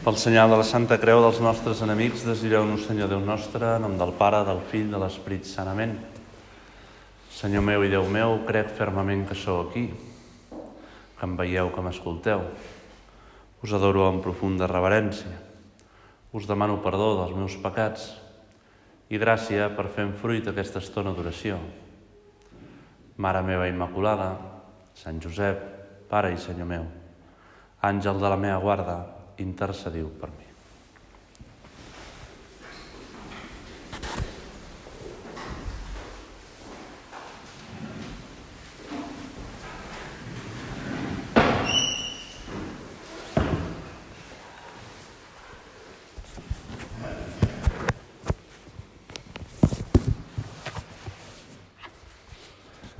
Pel senyal de la Santa Creu dels nostres enemics, desireu-nos, Senyor Déu nostre, en nom del Pare, del Fill, de l'Esperit Sanament. Senyor meu i Déu meu, crec fermament que sou aquí, que em veieu, que m'escolteu. Us adoro amb profunda reverència. Us demano perdó dels meus pecats i gràcia per fer en fruit aquesta estona d'oració. Mare meva Immaculada, Sant Josep, Pare i Senyor meu, àngel de la meva guarda, intercediu per mi.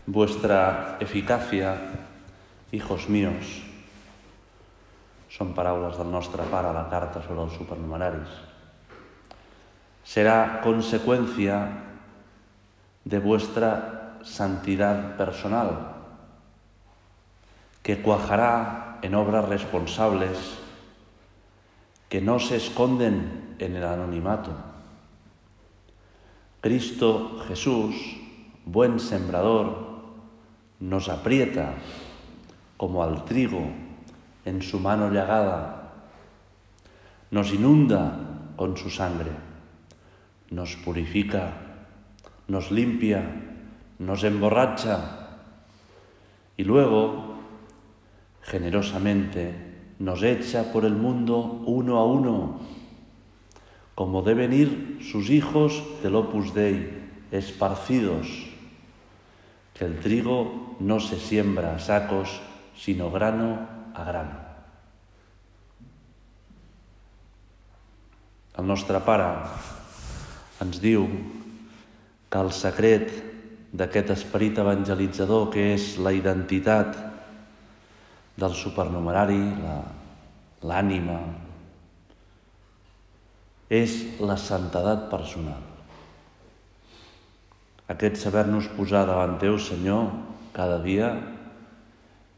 Vuestra eficacia, hijos míos, són paraules del nostre pare a la carta sobre els supernumeraris. Será consecuencia de vuestra santidad personal, que cuajará en obras responsables que no se esconden en el anonimato. Cristo Jesús, buen sembrador, nos aprieta como al trigo en su mano llagada, nos inunda con su sangre, nos purifica, nos limpia, nos emborracha y luego, generosamente, nos echa por el mundo uno a uno, como deben ir sus hijos del Opus Dei, esparcidos, que el trigo no se siembra a sacos, sino grano a grano. El nostre pare ens diu que el secret d'aquest esperit evangelitzador que és la identitat del supernumerari, l'ànima, és la santedat personal. Aquest saber-nos posar davant teu, Senyor, cada dia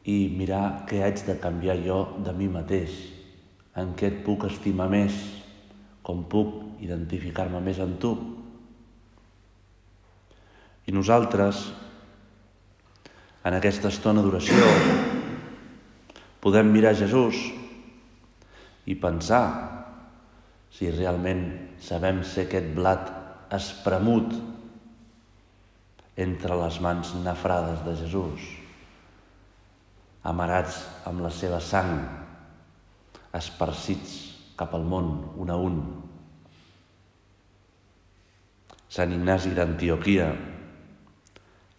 i mirar què haig de canviar jo de mi mateix, en què et puc estimar més, com puc identificar-me més amb tu. I nosaltres, en aquesta estona d'oració, podem mirar Jesús i pensar si realment sabem ser aquest blat espremut entre les mans nafrades de Jesús amarats amb la seva sang, esparcits cap al món, un a un. Sant Ignasi d'Antioquia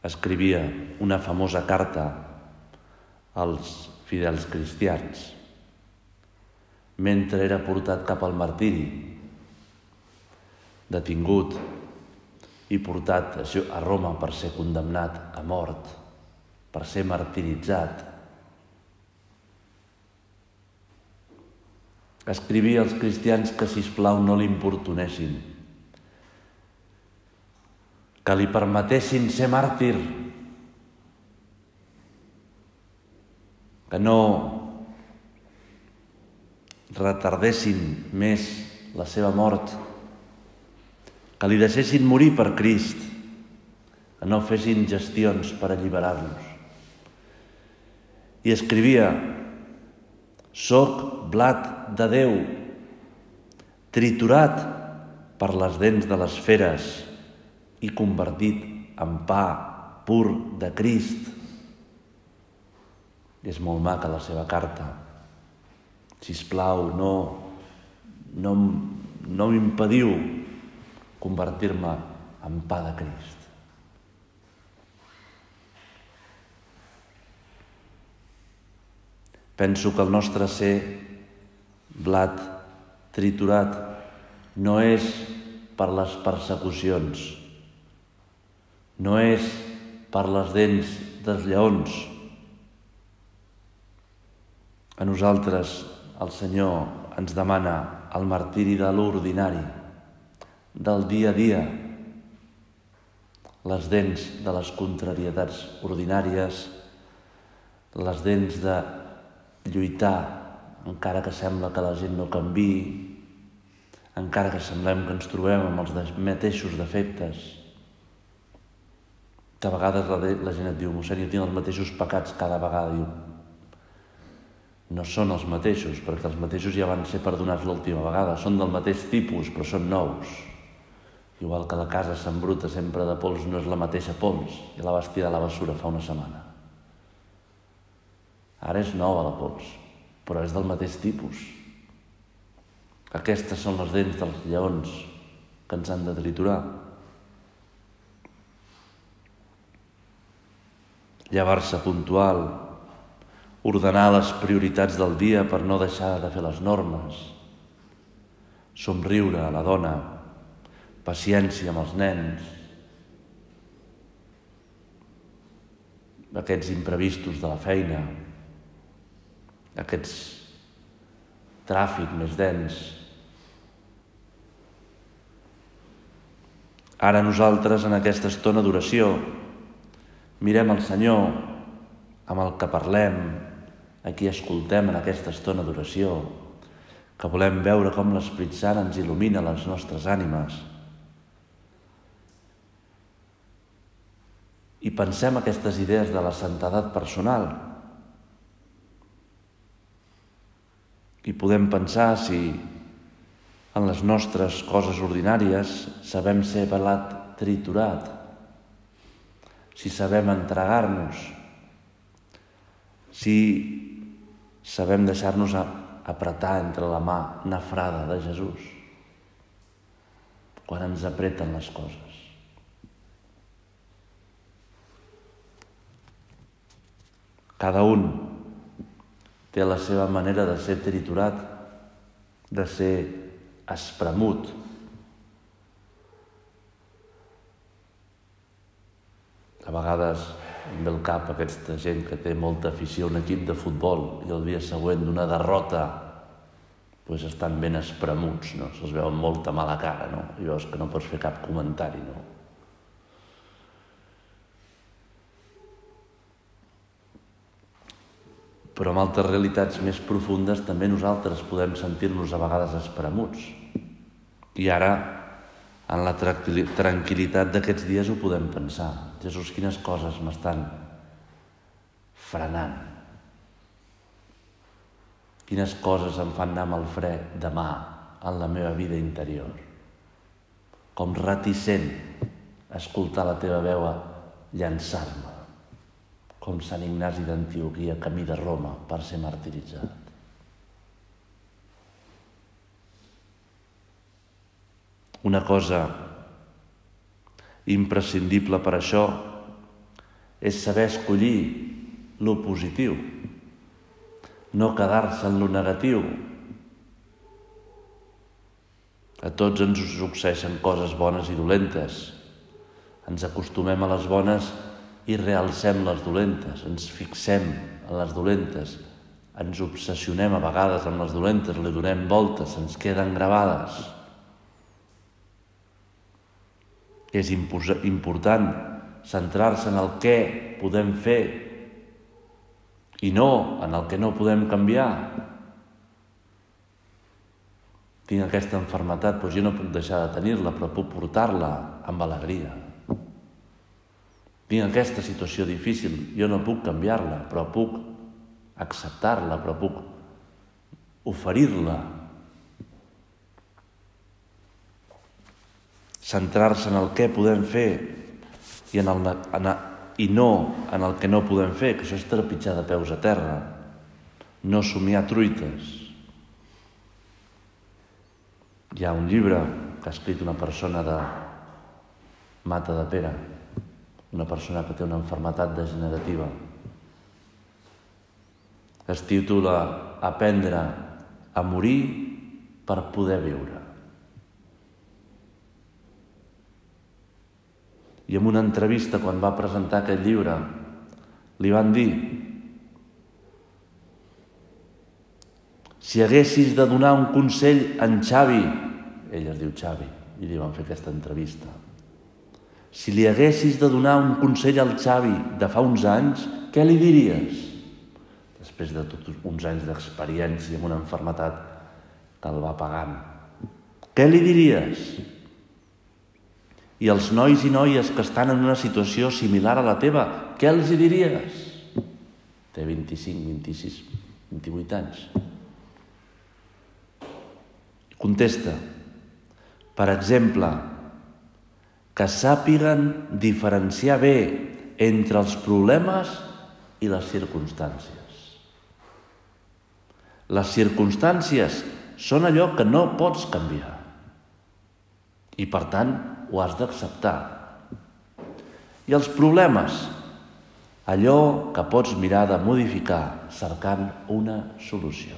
escrivia una famosa carta als fidels cristians mentre era portat cap al martiri, detingut i portat a Roma per ser condemnat a mort, per ser martiritzat Escrivia als cristians que, si plau no l'importunessin, que li permetessin ser màrtir, que no retardessin més la seva mort, que li deixessin morir per Crist, que no fessin gestions per alliberar-nos. I escrivia Soc blat de Déu, triturat per les dents de les feres i convertit en pa pur de Crist. És molt maca la seva carta. Si plau, no, no, no m'impediu convertir-me en pa de Crist. Penso que el nostre ser blat triturat no és per les persecucions, no és per les dents dels lleons. A nosaltres el Senyor ens demana el martiri de l'ordinari, del dia a dia, les dents de les contrarietats ordinàries, les dents de lluitar encara que sembla que la gent no canvi, encara que semblem que ens trobem amb els mateixos defectes, que a vegades la, la gent et diu, mossèn, jo tinc els mateixos pecats cada vegada, diu, no són els mateixos, perquè els mateixos ja van ser perdonats l'última vegada, són del mateix tipus, però són nous. Igual que la casa s'embruta sempre de pols, no és la mateixa pols, i la vas tirar a la bessura fa una setmana. Ara és nova la pols, però és del mateix tipus. Aquestes són les dents dels lleons que ens han de triturar. Llevar-se puntual, ordenar les prioritats del dia per no deixar de fer les normes, somriure a la dona, paciència amb els nens, aquests imprevistos de la feina, aquests tràfic més dens. Ara nosaltres, en aquesta estona d'oració, mirem el Senyor amb el que parlem, a qui escoltem en aquesta estona d'oració, que volem veure com l'Esprit Sant ens il·lumina les nostres ànimes. I pensem aquestes idees de la santedat personal, I podem pensar si en les nostres coses ordinàries sabem ser pelat triturat, si sabem entregar-nos, si sabem deixar-nos apretar entre la mà nafrada de Jesús quan ens apreten les coses. Cada un té la seva manera de ser triturat, de ser espremut. A vegades em ve el cap aquesta gent que té molta afició a un equip de futbol i el dia següent d'una derrota pues estan ben espremuts, no? se'ls veu amb molta mala cara, no? i veus que no pots fer cap comentari. No? Però amb altres realitats més profundes també nosaltres podem sentir-nos a vegades espremuts. I ara, en la tranquil·litat d'aquests dies ho podem pensar. Jesús, quines coses m'estan frenant? Quines coses em fan anar amb el fre demà en la meva vida interior? Com reticent escoltar la teva veu llançar-me com Sant Ignasi d'Antioquia camí de Roma per ser martiritzat. Una cosa imprescindible per això és saber escollir lo positiu, no quedar-se en lo negatiu. A tots ens succeeixen coses bones i dolentes. Ens acostumem a les bones i realcem les dolentes, ens fixem en les dolentes, ens obsessionem a vegades amb les dolentes, li donem voltes, ens queden gravades. És important centrar-se en el què podem fer i no en el que no podem canviar. Tinc aquesta enfermetat, doncs jo no puc deixar de tenir-la, però puc portar-la amb alegria. Tinc aquesta situació difícil, jo no puc canviar-la, però puc acceptar-la, però puc oferir-la. Centrar-se en el què podem fer i, en el, en, i no en el que no podem fer, que això és trepitjar de peus a terra, no somiar truites. Hi ha un llibre que ha escrit una persona de Mata de Pere, una persona que té una enfermetat degenerativa. Es titula Aprendre a morir per poder viure. I en una entrevista, quan va presentar aquest llibre, li van dir si haguessis de donar un consell en Xavi, ell es diu Xavi, i li van fer aquesta entrevista, si li haguessis de donar un consell al Xavi de fa uns anys, què li diries? després de tots uns anys d'experiència amb una enfermetat el va pagant. Què li diries? I els nois i noies que estan en una situació similar a la teva, què els hi diries? Té 25, 26, 28 anys. Contesta, per exemple, que sàpiguen diferenciar bé entre els problemes i les circumstàncies. Les circumstàncies són allò que no pots canviar i per tant ho has d'acceptar. I els problemes, allò que pots mirar de modificar cercant una solució.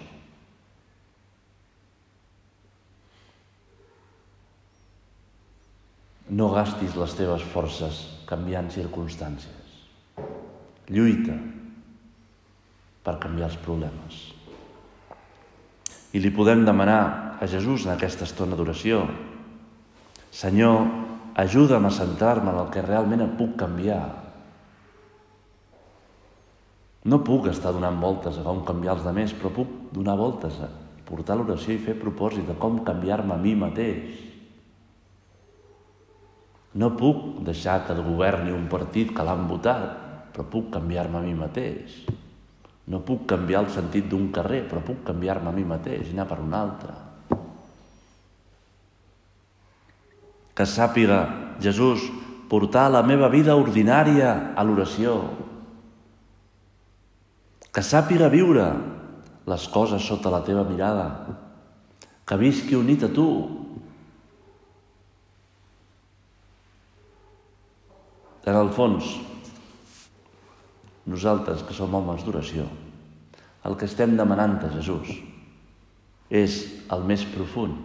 No gastis les teves forces canviant circumstàncies. Lluita per canviar els problemes. I li podem demanar a Jesús en aquesta estona d'oració, Senyor, ajuda'm a centrar-me en el que realment em puc canviar. No puc estar donant voltes a com canviar els demés, però puc donar voltes a portar l'oració i fer propòsit de com canviar-me a mi mateix. No puc deixar que el governi un partit que l'han votat, però puc canviar-me a mi mateix. No puc canviar el sentit d'un carrer, però puc canviar-me a mi mateix i anar per un altre. Que sàpiga, Jesús, portar la meva vida ordinària a l'oració. Que sàpiga viure les coses sota la teva mirada. Que visqui unit a tu, En el fons, nosaltres que som homes d'oració, el que estem demanant a Jesús és el més profund.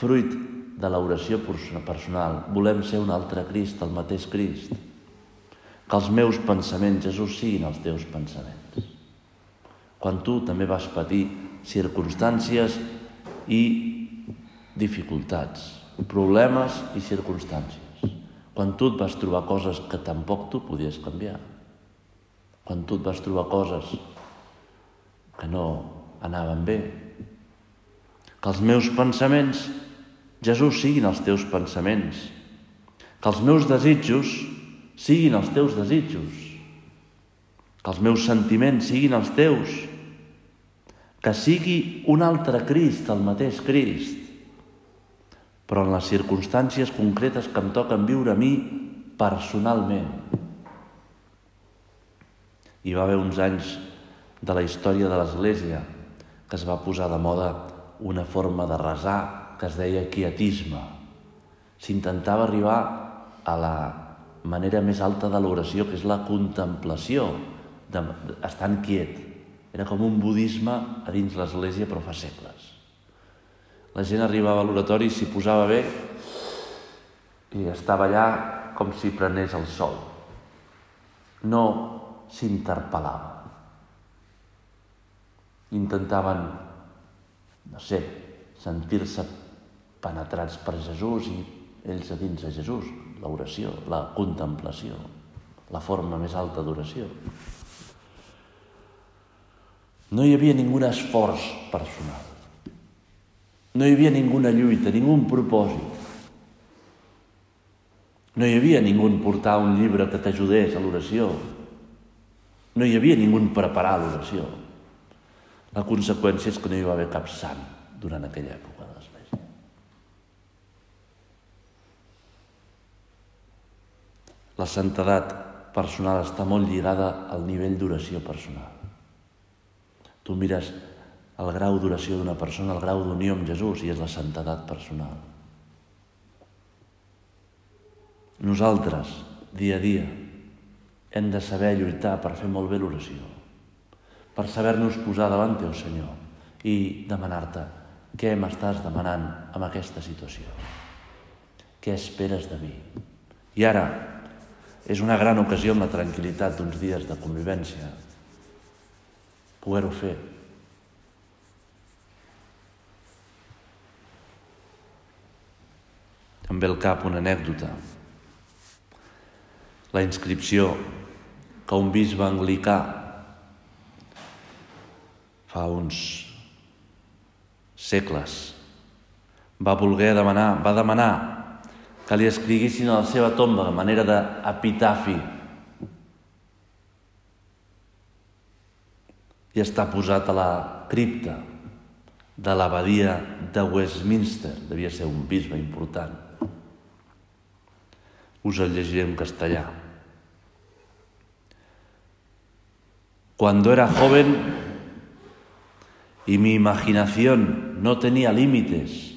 Fruit de l'oració personal, volem ser un altre Crist, el mateix Crist. Que els meus pensaments, Jesús, siguin els teus pensaments. Quan tu també vas patir circumstàncies i dificultats, problemes i circumstàncies quan tu et vas trobar coses que tampoc tu podies canviar. Quan tu et vas trobar coses que no anaven bé. Que els meus pensaments, Jesús, siguin els teus pensaments. Que els meus desitjos siguin els teus desitjos. Que els meus sentiments siguin els teus. Que sigui un altre Crist, el mateix Crist però en les circumstàncies concretes que em toquen viure a mi personalment. Hi va haver uns anys de la història de l'Església que es va posar de moda una forma de resar que es deia quietisme. S'intentava arribar a la manera més alta de l'oració, que és la contemplació, de, estant quiet. Era com un budisme a dins l'Església, però fa segles. La gent arribava a l'oratori, s'hi posava bé i estava allà com si prenés el sol. No s'interpel·lava. Intentaven, no sé, sentir-se penetrats per Jesús i ells a dins de Jesús, l'oració, la contemplació, la forma més alta d'oració. No hi havia ningú esforç personal. No hi havia ninguna lluita, ningú propòsit. No hi havia ningú portar un llibre que t'ajudés a l'oració. No hi havia ningú preparar l'oració. La conseqüència és que no hi va haver cap sant durant aquella època de l'Església. La santedat personal està molt lligada al nivell d'oració personal. Tu mires el grau d'oració d'una persona, el grau d'unió amb Jesús, i és la santedat personal. Nosaltres, dia a dia, hem de saber lluitar per fer molt bé l'oració, per saber-nos posar davant teu, Senyor, i demanar-te què m'estàs demanant amb aquesta situació. Què esperes de mi? I ara és una gran ocasió amb la tranquil·litat d'uns dies de convivència poder-ho fer Em ve al cap una anècdota. La inscripció que un bisbe anglicà fa uns segles, va voler demanar, va demanar que li escriguessin a la seva tomba de manera d'epitafi i està posat a la cripta de l'abadia de Westminster. Devia ser un bisbe important. Us el llegiré en. Cuando era joven y mi imaginación no tenía límites,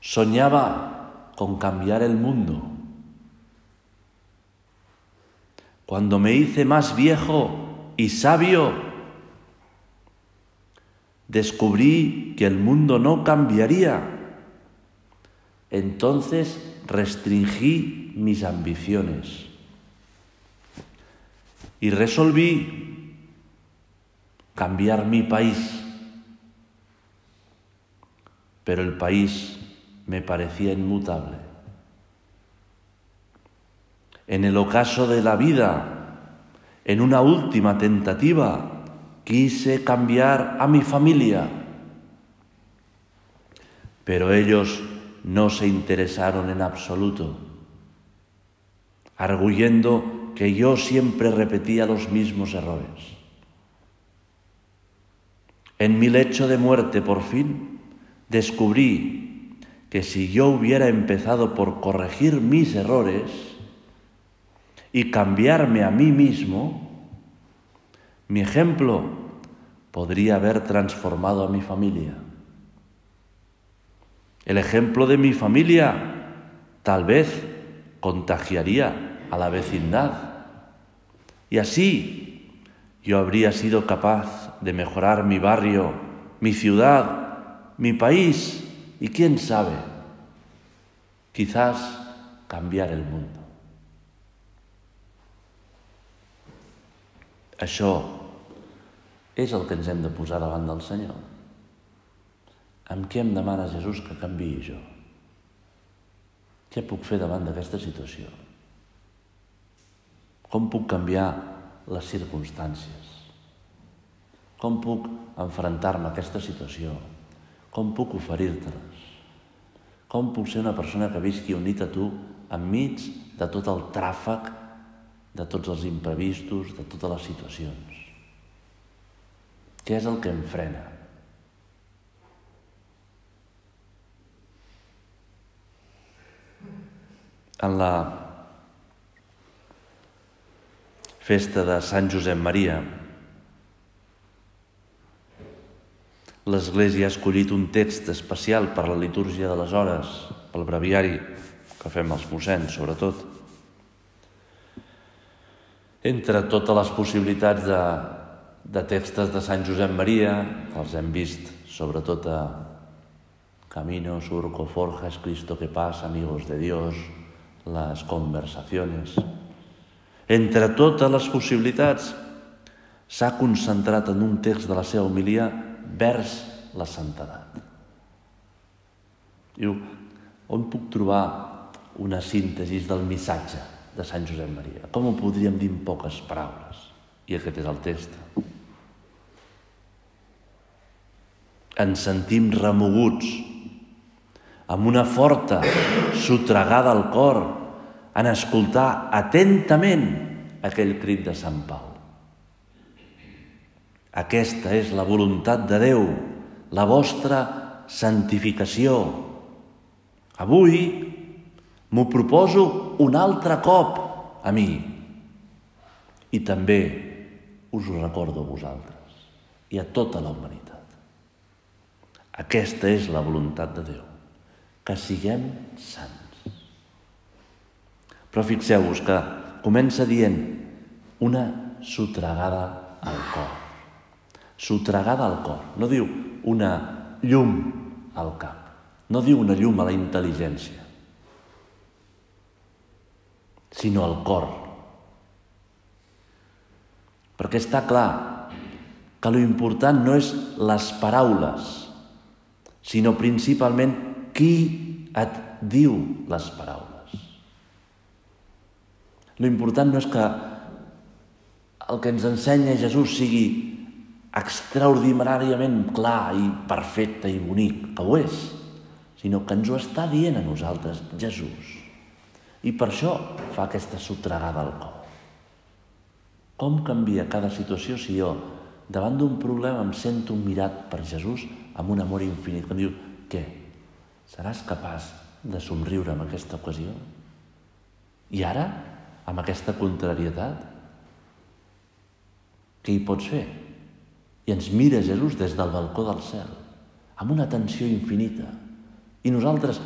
soñaba con cambiar el mundo. Cuando me hice más viejo y sabio, descubrí que el mundo no cambiaría. Entonces restringí mis ambiciones y resolví cambiar mi país. Pero el país me parecía inmutable. En el ocaso de la vida, en una última tentativa, quise cambiar a mi familia, pero ellos no se interesaron en absoluto, arguyendo que yo siempre repetía los mismos errores. En mi lecho de muerte, por fin, descubrí que si yo hubiera empezado por corregir mis errores y cambiarme a mí mismo, mi ejemplo podría haber transformado a mi familia. El ejemplo de mi familia tal vez contagiaría a la vecindad. Y así yo habría sido capaz de mejorar mi barrio, mi ciudad, mi país y quién sabe, quizás cambiar el mundo. Això és el que ens hem de posar davant del. Amb què em demana Jesús que canviï jo? Què puc fer davant d'aquesta situació? Com puc canviar les circumstàncies? Com puc enfrontar-me a aquesta situació? Com puc oferir-te-les? Com puc ser una persona que visqui unit a tu enmig de tot el tràfic, de tots els imprevistos, de totes les situacions? Què és el que em frena? En la festa de Sant Josep Maria, l'Església ha escollit un text especial per la litúrgia de les hores, pel breviari que fem els mossens, sobretot. Entre totes les possibilitats de, de textos de Sant Josep Maria, que els hem vist sobretot a Camino, Surco, Forjas, Cristo que pasa, Amigos de Dios, les conversaciones, entre totes les possibilitats, s'ha concentrat en un text de la seva homilia vers la santedat. Diu, on puc trobar una síntesi del missatge de Sant Josep Maria? Com ho podríem dir en poques paraules? I aquest és el text. Ens sentim remoguts amb una forta sotregada al cor en escoltar atentament aquell crit de Sant Pau. Aquesta és la voluntat de Déu, la vostra santificació. Avui m'ho proposo un altre cop a mi i també us ho recordo a vosaltres i a tota la humanitat. Aquesta és la voluntat de Déu, que siguem sants. Però fixeu-vos que comença dient una sotregada al cor. Sotregada al cor. No diu una llum al cap. No diu una llum a la intel·ligència, sinó al cor. Perquè està clar que lo important no és les paraules, sinó principalment qui et diu les paraules. L'important no és que el que ens ensenya Jesús sigui extraordinàriament clar i perfecte i bonic, que ho és, sinó que ens ho està dient a nosaltres Jesús. I per això fa aquesta sotregada al cor. Com canvia cada situació si jo, davant d'un problema, em sento mirat per Jesús amb un amor infinit, em diu, què? Seràs capaç de somriure en aquesta ocasió? I ara, amb aquesta contrarietat, què hi pots fer? I ens mira Jesús des del balcó del cel, amb una atenció infinita. I nosaltres,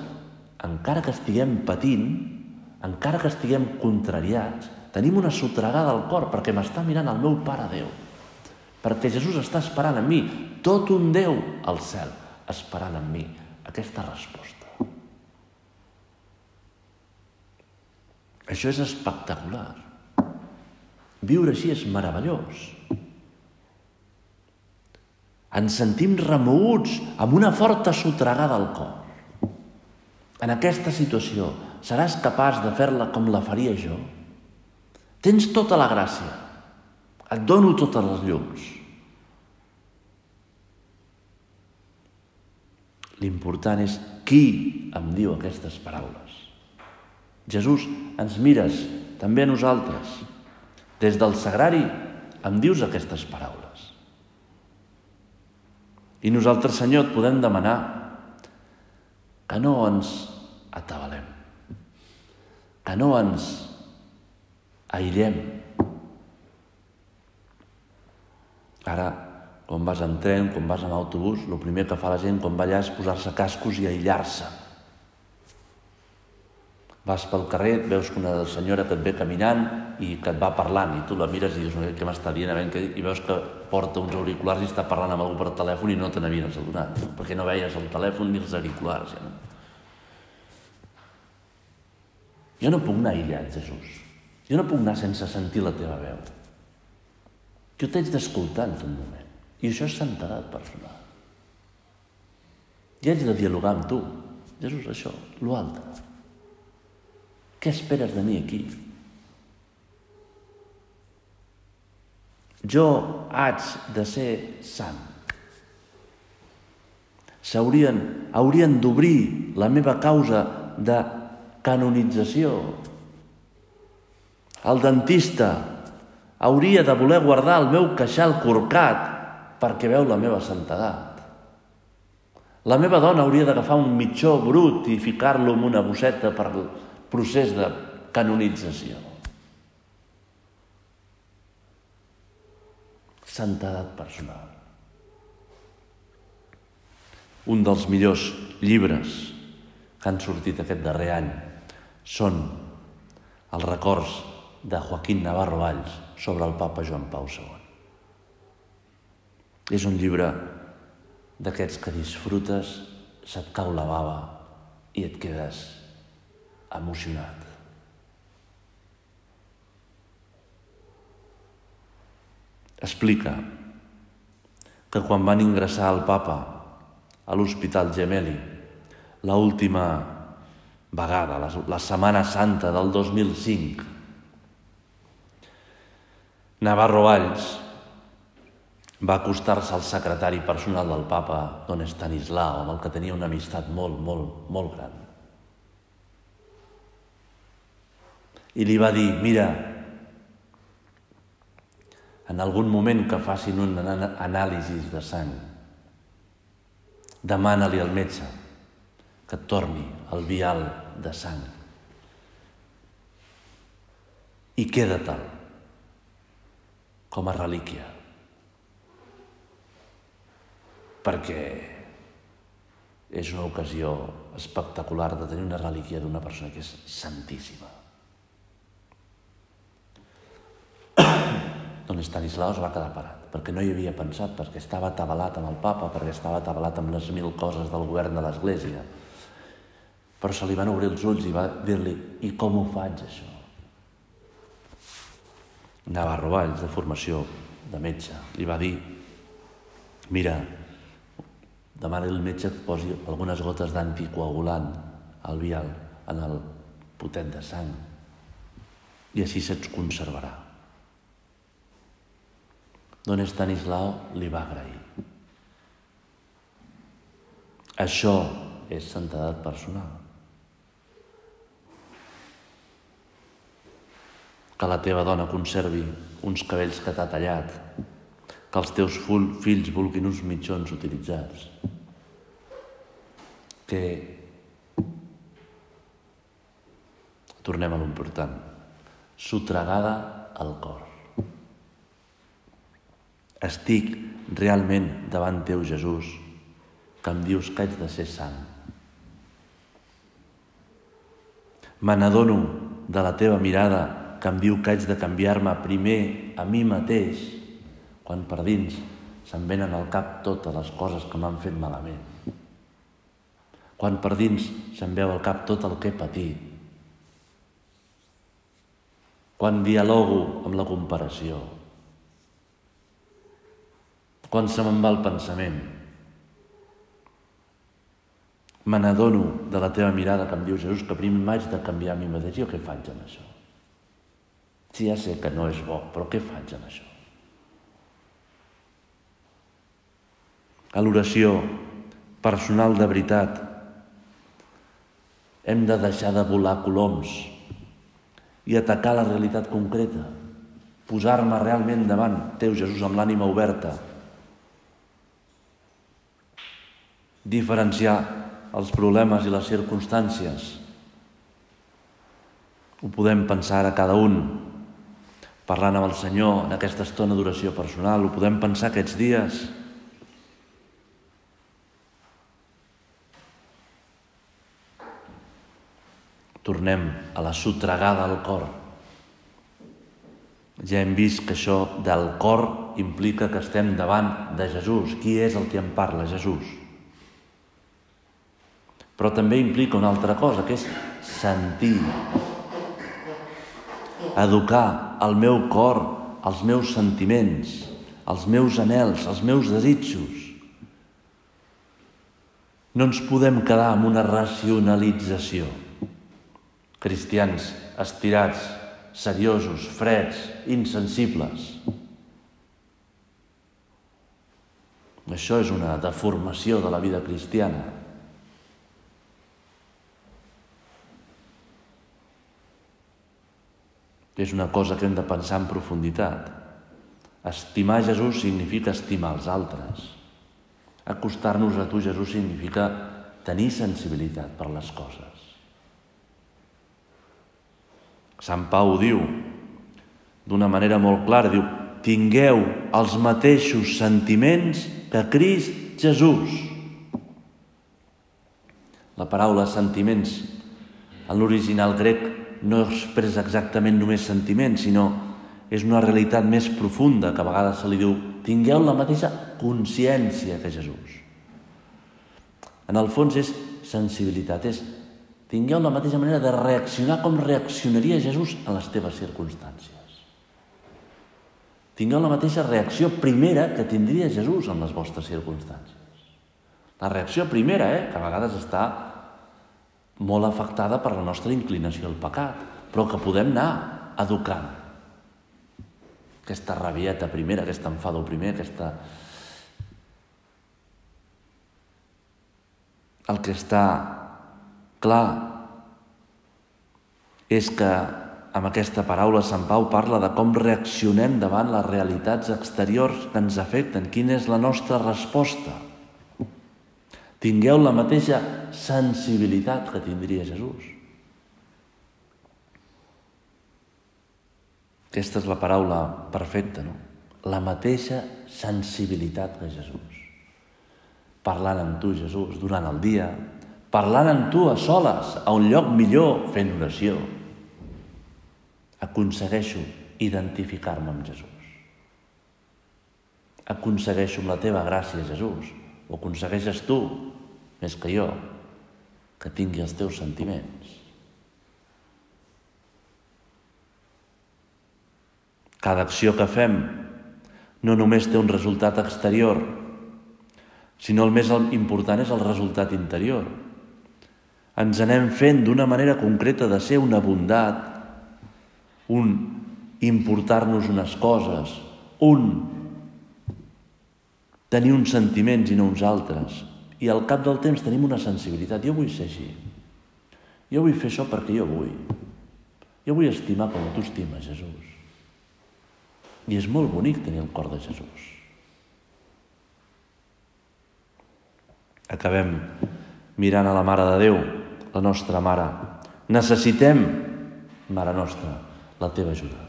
encara que estiguem patint, encara que estiguem contrariats, tenim una sotregada al cor perquè m'està mirant el meu Pare Déu. Perquè Jesús està esperant en mi, tot un Déu al cel, esperant en mi aquesta resposta. Això és espectacular. Viure així és meravellós ens sentim remoguts amb una forta sotregada al cor. En aquesta situació, seràs capaç de fer-la com la faria jo? Tens tota la gràcia. Et dono totes les llums. L'important és qui em diu aquestes paraules. Jesús, ens mires també a nosaltres. Des del sagrari em dius aquestes paraules. I nosaltres, Senyor, et podem demanar que no ens atabalem, que no ens aïllem. Ara, quan vas en tren, quan vas en autobús, el primer que fa la gent quan va allà és posar-se cascos i aïllar-se Vas pel carrer, veus que una senyora que et ve caminant i que et va parlant i tu la mires i dius, què m'està dient? I veus que porta uns auriculars i està parlant amb algú per telèfon i no te n'havies adonat, perquè no veies el telèfon ni els auriculars. Ja, no? Jo no puc anar aïllat, Jesús. Jo no puc anar sense sentir la teva veu. Jo t'haig d'escoltar en tot moment. I això és santedat personal. I haig de dialogar amb tu. Jesús, això, l'altre. Què esperes de mi aquí? Jo haig de ser sant. S'haurien, haurien d'obrir la meva causa de canonització. El dentista hauria de voler guardar el meu queixal corcat perquè veu la meva santedat. La meva dona hauria d'agafar un mitjó brut i ficar-lo en una bosseta per procés de canonització. Santedat personal. Un dels millors llibres que han sortit aquest darrer any són els records de Joaquín Navarro Valls sobre el papa Joan Pau II. És un llibre d'aquests que disfrutes, se't cau la bava i et quedes emocionat. Explica que quan van ingressar el papa a l'Hospital Gemelli, l'última vegada, la, la Setmana Santa del 2005, Navarro Valls va acostar-se al secretari personal del papa, don Estanislao, amb el que tenia una amistat molt, molt, molt gran. i li va dir, mira, en algun moment que facin un anàlisi de sang, demana-li al metge que torni el vial de sang. I queda tal, com a relíquia. Perquè és una ocasió espectacular de tenir una relíquia d'una persona que és santíssima. Don Estanislao es va quedar parat, perquè no hi havia pensat, perquè estava atabalat amb el papa, perquè estava atabalat amb les mil coses del govern de l'Església. Però se li van obrir els ulls i va dir-li, i com ho faig, això? Navarro Valls, de formació de metge, li va dir, mira, demana al metge que posi algunes gotes d'anticoagulant al vial, en el potet de sang, i així se't conservarà. Don Estanislao li va agrair. Això és santedat personal. Que la teva dona conservi uns cabells que t'ha tallat, que els teus fills vulguin uns mitjons utilitzats, que tornem a l'important, sotregada al cor. Estic realment davant teu, Jesús, que em dius que haig de ser sant. Me n'adono de la teva mirada que em diu que haig de canviar-me primer a mi mateix, quan per dins se'm venen al cap totes les coses que m'han fet malament. Quan per dins se'm veu al cap tot el que he patit. Quan dialogo amb la comparació. Quan se me'n va el pensament me n'adono de la teva mirada que em diu Jesús que primer m'haig de canviar a mi mateix. Jo què faig amb això? Sí, ja sé que no és bo, però què faig amb això? A l'oració personal de veritat hem de deixar de volar coloms i atacar la realitat concreta, posar-me realment davant teu Jesús amb l'ànima oberta, diferenciar els problemes i les circumstàncies. Ho podem pensar a cada un, parlant amb el Senyor en aquesta estona d'oració personal, ho podem pensar aquests dies. Tornem a la sotregada al cor. Ja hem vist que això del cor implica que estem davant de Jesús. Qui és el que en parla? Jesús. Però també implica una altra cosa, que és sentir, educar el meu cor, els meus sentiments, els meus anels, els meus desitjos. No ens podem quedar amb una racionalització. Cristians estirats, seriosos, freds, insensibles. Això és una deformació de la vida cristiana. És una cosa que hem de pensar en profunditat. Estimar Jesús significa estimar els altres. Acostar-nos a tu, Jesús, significa tenir sensibilitat per les coses. Sant Pau diu d'una manera molt clara, diu, tingueu els mateixos sentiments que Crist Jesús. La paraula sentiments en l'original grec no expressa exactament només sentiments, sinó és una realitat més profunda que a vegades se li diu tingueu la mateixa consciència que Jesús. En el fons és sensibilitat, és tingueu la mateixa manera de reaccionar com reaccionaria Jesús en les teves circumstàncies. Tingueu la mateixa reacció primera que tindria Jesús en les vostres circumstàncies. La reacció primera, eh, que a vegades està molt afectada per la nostra inclinació al pecat, però que podem anar educant. Aquesta rabieta primera, aquest enfado primer, aquesta... El que està clar és que amb aquesta paraula Sant Pau parla de com reaccionem davant les realitats exteriors que ens afecten, quina és la nostra resposta. Tingueu la mateixa sensibilitat que tindria Jesús. Aquesta és la paraula perfecta, no? La mateixa sensibilitat que Jesús. Parlant amb tu, Jesús, durant el dia, parlant amb tu a soles, a un lloc millor, fent oració. Aconsegueixo identificar-me amb Jesús. Aconsegueixo amb la teva gràcia, Jesús, o aconsegueixes tu, més que jo, que tingui els teus sentiments. Cada acció que fem no només té un resultat exterior, sinó el més important és el resultat interior. Ens anem fent d'una manera concreta de ser una bondat, un importar-nos unes coses, un tenir uns sentiments i no uns altres. I al cap del temps tenim una sensibilitat. Jo vull ser així. Jo vull fer això perquè jo vull. Jo vull estimar com tu estimes, Jesús. I és molt bonic tenir el cor de Jesús. Acabem mirant a la Mare de Déu, la nostra Mare. Necessitem, Mare nostra, la teva ajuda.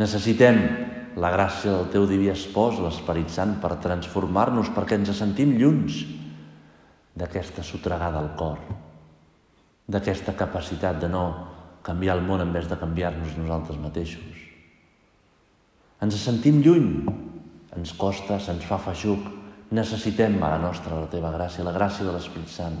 Necessitem la gràcia del teu diví espòs, l'Esperit Sant, per transformar-nos, perquè ens sentim lluns d'aquesta sotregada al cor, d'aquesta capacitat de no canviar el món en vez de canviar-nos nosaltres mateixos. Ens sentim lluny, ens costa, se'ns fa feixuc. Necessitem, Mare Nostra, la teva gràcia, la gràcia de l'Esprit Sant.